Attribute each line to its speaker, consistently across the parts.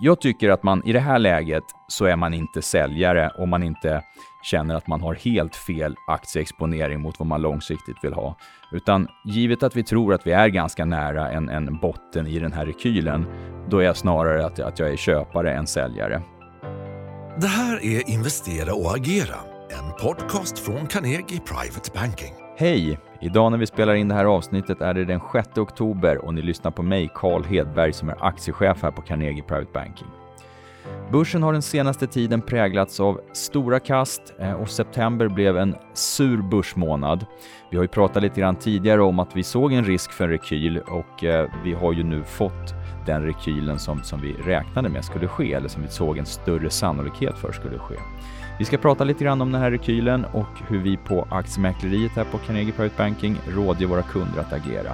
Speaker 1: jag tycker att man i det här läget så är man inte säljare om man inte känner att man har helt fel aktieexponering mot vad man långsiktigt vill ha. Utan givet att vi tror att vi är ganska nära en, en botten i den här rekylen, då är jag snarare att, att jag är köpare än säljare.
Speaker 2: Det här är Investera och agera, en podcast från Carnegie Private Banking.
Speaker 1: Hej! Idag när vi spelar in det här avsnittet är det den 6 oktober och ni lyssnar på mig, Carl Hedberg, som är aktiechef här på Carnegie Private Banking. Börsen har den senaste tiden präglats av stora kast eh, och september blev en sur börsmånad. Vi har ju pratat lite grann tidigare om att vi såg en risk för en rekyl och eh, vi har ju nu fått den rekylen som, som vi räknade med skulle ske, eller som vi såg en större sannolikhet för skulle ske. Vi ska prata lite grann om den här rekylen och hur vi på aktiemäkleriet här på Carnegie Private Banking rådger våra kunder att agera.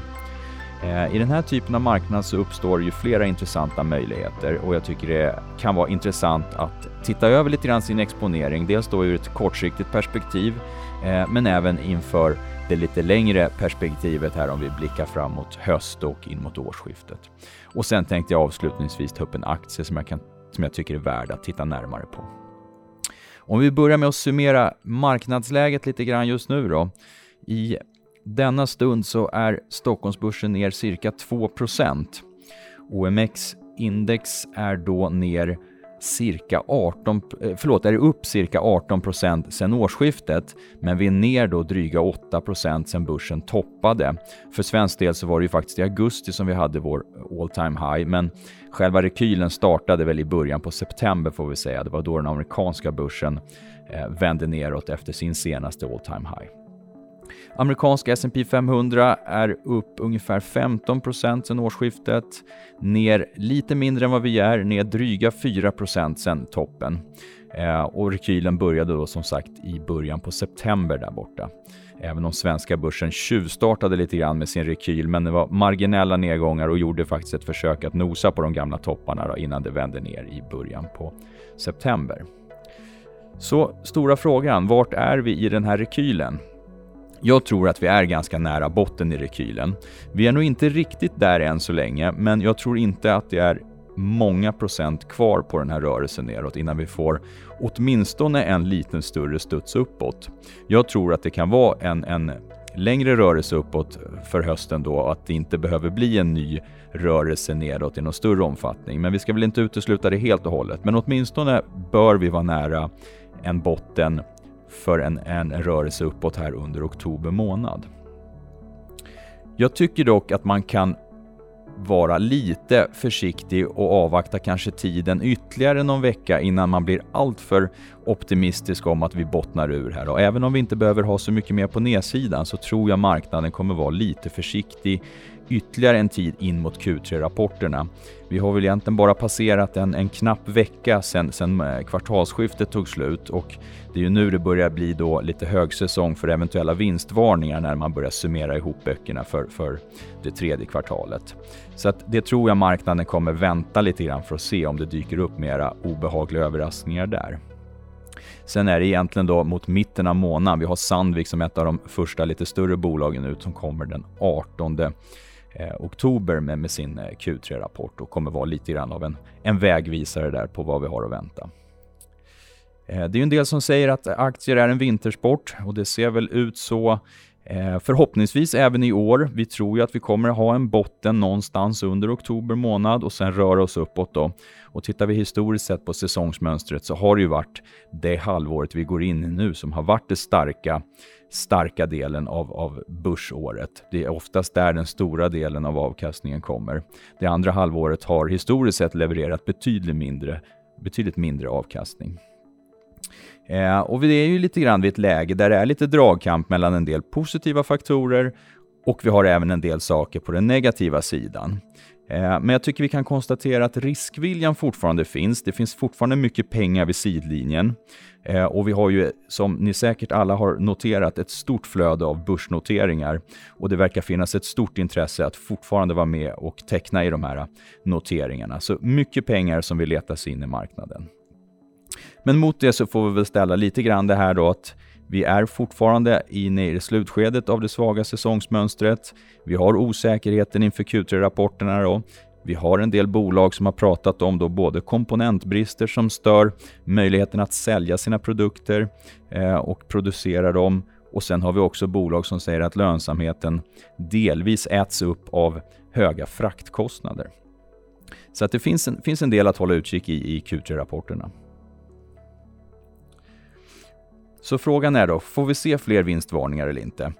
Speaker 1: Eh, I den här typen av marknad så uppstår ju flera intressanta möjligheter och jag tycker det kan vara intressant att titta över lite grann sin exponering, dels då ur ett kortsiktigt perspektiv eh, men även inför det lite längre perspektivet här om vi blickar framåt höst och in mot årsskiftet. Och sen tänkte jag avslutningsvis ta upp en aktie som jag, kan, som jag tycker är värd att titta närmare på. Om vi börjar med att summera marknadsläget lite grann just nu då. I denna stund så är Stockholmsbörsen ner cirka 2% OMX index är då ner cirka 18, eh, förlåt, är upp cirka 18% sen årsskiftet, men vi är ner då dryga 8% sen börsen toppade. För svensk del så var det ju faktiskt i augusti som vi hade vår all time high, men själva rekylen startade väl i början på september får vi säga. Det var då den amerikanska börsen eh, vände neråt efter sin senaste all time high. Amerikanska S&P 500 är upp ungefär 15% sedan årsskiftet, ner lite mindre än vad vi är, ner dryga 4% sedan toppen. Eh, och rekylen började då som sagt i början på september där borta. Även om svenska börsen tjuvstartade lite grann med sin rekyl, men det var marginella nedgångar och gjorde faktiskt ett försök att nosa på de gamla topparna då, innan det vände ner i början på september. Så stora frågan, vart är vi i den här rekylen? Jag tror att vi är ganska nära botten i rekylen. Vi är nog inte riktigt där än så länge, men jag tror inte att det är många procent kvar på den här rörelsen neråt innan vi får åtminstone en liten större studs uppåt. Jag tror att det kan vara en, en längre rörelse uppåt för hösten då, att det inte behöver bli en ny rörelse nedåt i någon större omfattning. Men vi ska väl inte utesluta det helt och hållet. Men åtminstone bör vi vara nära en botten för en, en rörelse uppåt här under oktober månad. Jag tycker dock att man kan vara lite försiktig och avvakta kanske tiden ytterligare någon vecka innan man blir alltför optimistisk om att vi bottnar ur här. Och även om vi inte behöver ha så mycket mer på nedsidan så tror jag marknaden kommer vara lite försiktig ytterligare en tid in mot Q3-rapporterna. Vi har väl egentligen bara passerat en, en knapp vecka sedan, sen eh, kvartalsskiftet tog slut och det är ju nu det börjar bli då lite högsäsong för eventuella vinstvarningar när man börjar summera ihop böckerna för, för det tredje kvartalet. Så att det tror jag marknaden kommer vänta lite grann för att se om det dyker upp mera obehagliga överraskningar där. Sen är det egentligen då mot mitten av månaden. Vi har Sandvik som ett av de första lite större bolagen ut som kommer den 18 eh, oktober med, med sin eh, Q3-rapport och kommer vara lite grann av en, en vägvisare där på vad vi har att vänta. Eh, det är en del som säger att aktier är en vintersport och det ser väl ut så Eh, förhoppningsvis även i år. Vi tror ju att vi kommer ha en botten någonstans under oktober månad och sen röra oss uppåt då. Och tittar vi historiskt sett på säsongsmönstret så har det ju varit det halvåret vi går in i nu som har varit det starka, starka delen av, av börsåret. Det är oftast där den stora delen av avkastningen kommer. Det andra halvåret har historiskt sett levererat betydligt mindre, betydligt mindre avkastning. Eh, och vi är ju lite grann vid ett läge där det är lite dragkamp mellan en del positiva faktorer och vi har även en del saker på den negativa sidan. Eh, men jag tycker vi kan konstatera att riskviljan fortfarande finns. Det finns fortfarande mycket pengar vid sidlinjen. Eh, och vi har ju, som ni säkert alla har noterat, ett stort flöde av börsnoteringar. Och det verkar finnas ett stort intresse att fortfarande vara med och teckna i de här noteringarna. Så mycket pengar som vill leta sig in i marknaden. Men mot det så får vi väl ställa lite grann det här då att vi är fortfarande inne i slutskedet av det svaga säsongsmönstret. Vi har osäkerheten inför Q3-rapporterna då. Vi har en del bolag som har pratat om då både komponentbrister som stör möjligheten att sälja sina produkter eh, och producera dem. Och sen har vi också bolag som säger att lönsamheten delvis äts upp av höga fraktkostnader. Så att det finns en, finns en del att hålla utkik i i Q3-rapporterna. Så frågan är då, får vi se fler vinstvarningar eller inte?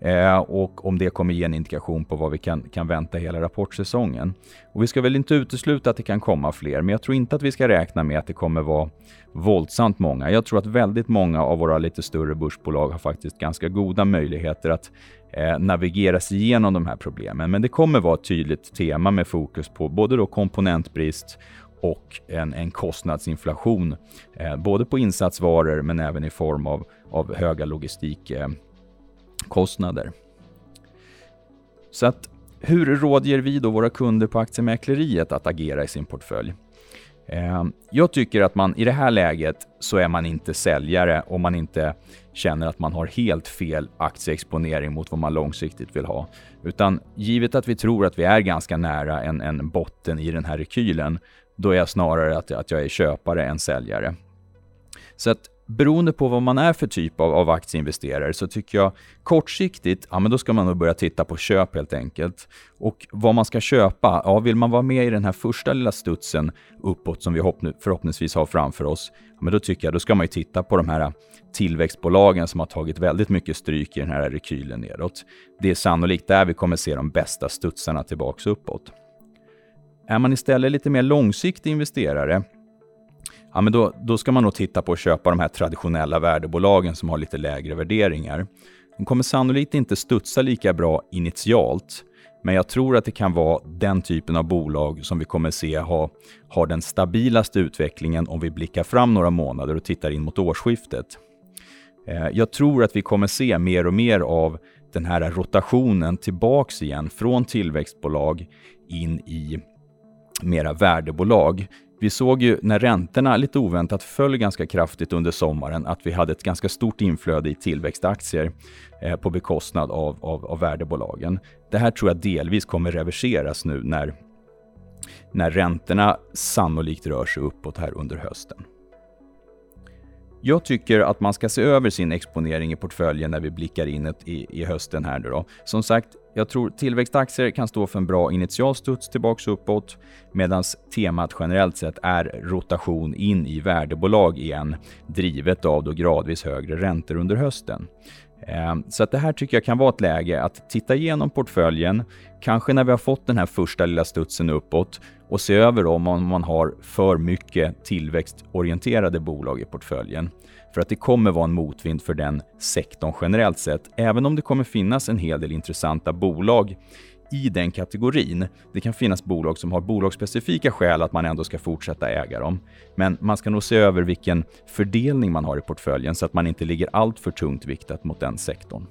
Speaker 1: Eh, och om det kommer ge en indikation på vad vi kan, kan vänta hela rapportsäsongen. Och vi ska väl inte utesluta att det kan komma fler, men jag tror inte att vi ska räkna med att det kommer vara våldsamt många. Jag tror att väldigt många av våra lite större börsbolag har faktiskt ganska goda möjligheter att eh, navigera sig igenom de här problemen. Men det kommer vara ett tydligt tema med fokus på både då komponentbrist och en, en kostnadsinflation, eh, både på insatsvaror men även i form av, av höga logistikkostnader. Eh, Så att hur rådger vi då våra kunder på aktiemäkleriet att agera i sin portfölj? Eh, jag tycker att man i det här läget så är man inte säljare om man inte känner att man har helt fel aktieexponering mot vad man långsiktigt vill ha. Utan givet att vi tror att vi är ganska nära en, en botten i den här rekylen då är jag snarare att, att jag är köpare än säljare. Så att beroende på vad man är för typ av, av aktieinvesterare så tycker jag kortsiktigt, ja men då ska man nog börja titta på köp helt enkelt. Och vad man ska köpa, ja vill man vara med i den här första lilla studsen uppåt som vi förhoppningsvis har framför oss, ja, men då tycker jag då ska man ju titta på de här tillväxtbolagen som har tagit väldigt mycket stryk i den här rekylen nedåt. Det är sannolikt där vi kommer se de bästa studsarna tillbaks uppåt. Är man istället lite mer långsiktig investerare, ja, men då, då ska man nog titta på att köpa de här traditionella värdebolagen som har lite lägre värderingar. De kommer sannolikt inte studsa lika bra initialt, men jag tror att det kan vara den typen av bolag som vi kommer se ha, ha den stabilaste utvecklingen om vi blickar fram några månader och tittar in mot årsskiftet. Eh, jag tror att vi kommer se mer och mer av den här rotationen tillbaks igen från tillväxtbolag in i mera värdebolag. Vi såg ju när räntorna lite oväntat föll ganska kraftigt under sommaren att vi hade ett ganska stort inflöde i tillväxtaktier eh, på bekostnad av, av, av värdebolagen. Det här tror jag delvis kommer reverseras nu när, när räntorna sannolikt rör sig uppåt här under hösten. Jag tycker att man ska se över sin exponering i portföljen när vi blickar in i, i hösten här nu då. Som sagt, jag tror tillväxtaktier kan stå för en bra initial studs tillbaks uppåt medan temat generellt sett är rotation in i värdebolag igen drivet av då gradvis högre räntor under hösten. Ehm, så att det här tycker jag kan vara ett läge att titta igenom portföljen, kanske när vi har fått den här första lilla studsen uppåt och se över om man har för mycket tillväxtorienterade bolag i portföljen. För att det kommer vara en motvind för den sektorn generellt sett, även om det kommer finnas en hel del intressanta bolag i den kategorin. Det kan finnas bolag som har bolagsspecifika skäl att man ändå ska fortsätta äga dem. Men man ska nog se över vilken fördelning man har i portföljen så att man inte ligger allt för tungt viktat mot den sektorn.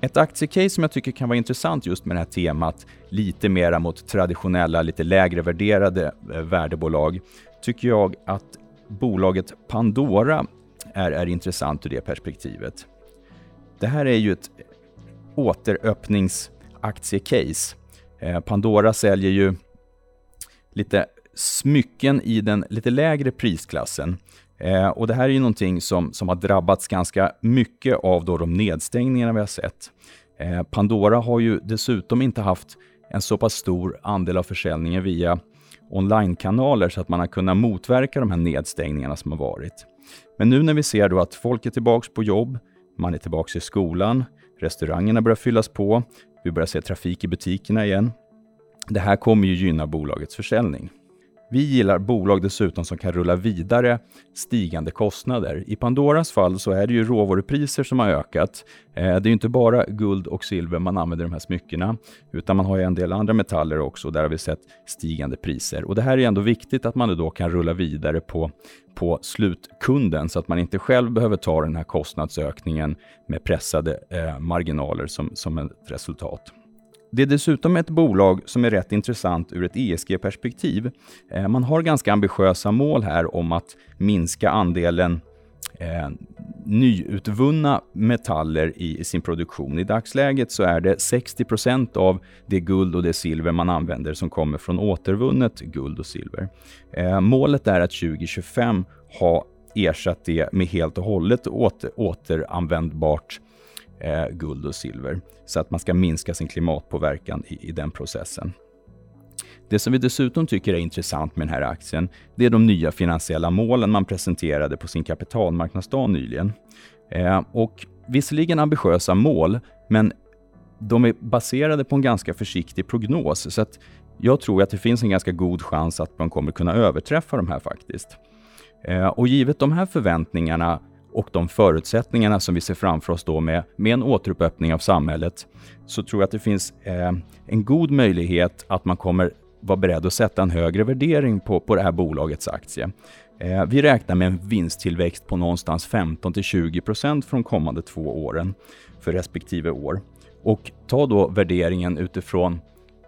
Speaker 1: Ett aktiecase som jag tycker kan vara intressant just med det här temat, lite mera mot traditionella, lite lägre värderade eh, värdebolag, tycker jag att bolaget Pandora är, är intressant ur det perspektivet. Det här är ju ett återöppningsaktiecase. Eh, Pandora säljer ju lite smycken i den lite lägre prisklassen. Eh, och Det här är ju någonting som, som har drabbats ganska mycket av då de nedstängningarna vi har sett. Eh, Pandora har ju dessutom inte haft en så pass stor andel av försäljningen via onlinekanaler så att man har kunnat motverka de här nedstängningarna som har varit. Men nu när vi ser då att folk är tillbaka på jobb, man är tillbaka i skolan, restaurangerna börjar fyllas på, vi börjar se trafik i butikerna igen. Det här kommer ju gynna bolagets försäljning. Vi gillar bolag dessutom som kan rulla vidare stigande kostnader. I Pandoras fall så är det ju råvarupriser som har ökat. Eh, det är ju inte bara guld och silver man använder i de här smyckena, utan man har ju en del andra metaller också. Där har vi sett stigande priser. Och det här är ändå viktigt att man då kan rulla vidare på, på slutkunden så att man inte själv behöver ta den här kostnadsökningen med pressade eh, marginaler som, som ett resultat. Det är dessutom ett bolag som är rätt intressant ur ett ESG-perspektiv. Eh, man har ganska ambitiösa mål här om att minska andelen eh, nyutvunna metaller i sin produktion. I dagsläget så är det 60 procent av det guld och det silver man använder som kommer från återvunnet guld och silver. Eh, målet är att 2025 ha ersatt det med helt och hållet åter, återanvändbart eh, guld och silver så att man ska minska sin klimatpåverkan i, i den processen. Det som vi dessutom tycker är intressant med den här aktien, det är de nya finansiella målen man presenterade på sin kapitalmarknadsdag nyligen. Eh, och visserligen ambitiösa mål, men de är baserade på en ganska försiktig prognos, så att jag tror att det finns en ganska god chans att man kommer kunna överträffa de här faktiskt. Eh, och givet de här förväntningarna och de förutsättningarna som vi ser framför oss då med, med en återuppöppning av samhället, så tror jag att det finns eh, en god möjlighet att man kommer vara beredd att sätta en högre värdering på, på det här bolagets aktie. Eh, vi räknar med en vinsttillväxt på någonstans 15 20% från kommande två åren för respektive år. Och ta då värderingen utifrån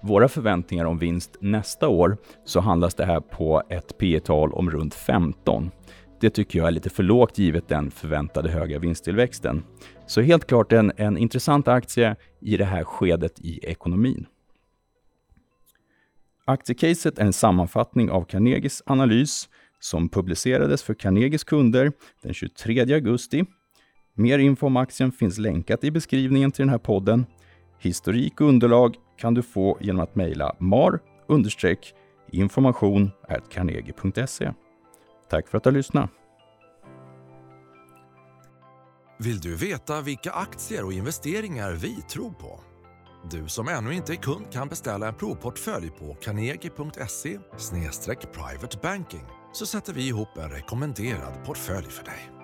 Speaker 1: våra förväntningar om vinst nästa år så handlas det här på ett P tal om runt 15. Det tycker jag är lite för lågt givet den förväntade höga vinsttillväxten. Så helt klart en, en intressant aktie i det här skedet i ekonomin. Aktiecaset är en sammanfattning av Carnegies analys som publicerades för Carnegies kunder den 23 augusti. Mer info om aktien finns länkat i beskrivningen till den här podden. Historik och underlag kan du få genom att mejla mar-information.carnegie.se Tack för att du har lyssnat.
Speaker 2: Vill du veta vilka aktier och investeringar vi tror på? Du som ännu inte är kund kan beställa en provportfölj på carnegie.se privatebanking så sätter vi ihop en rekommenderad portfölj för dig.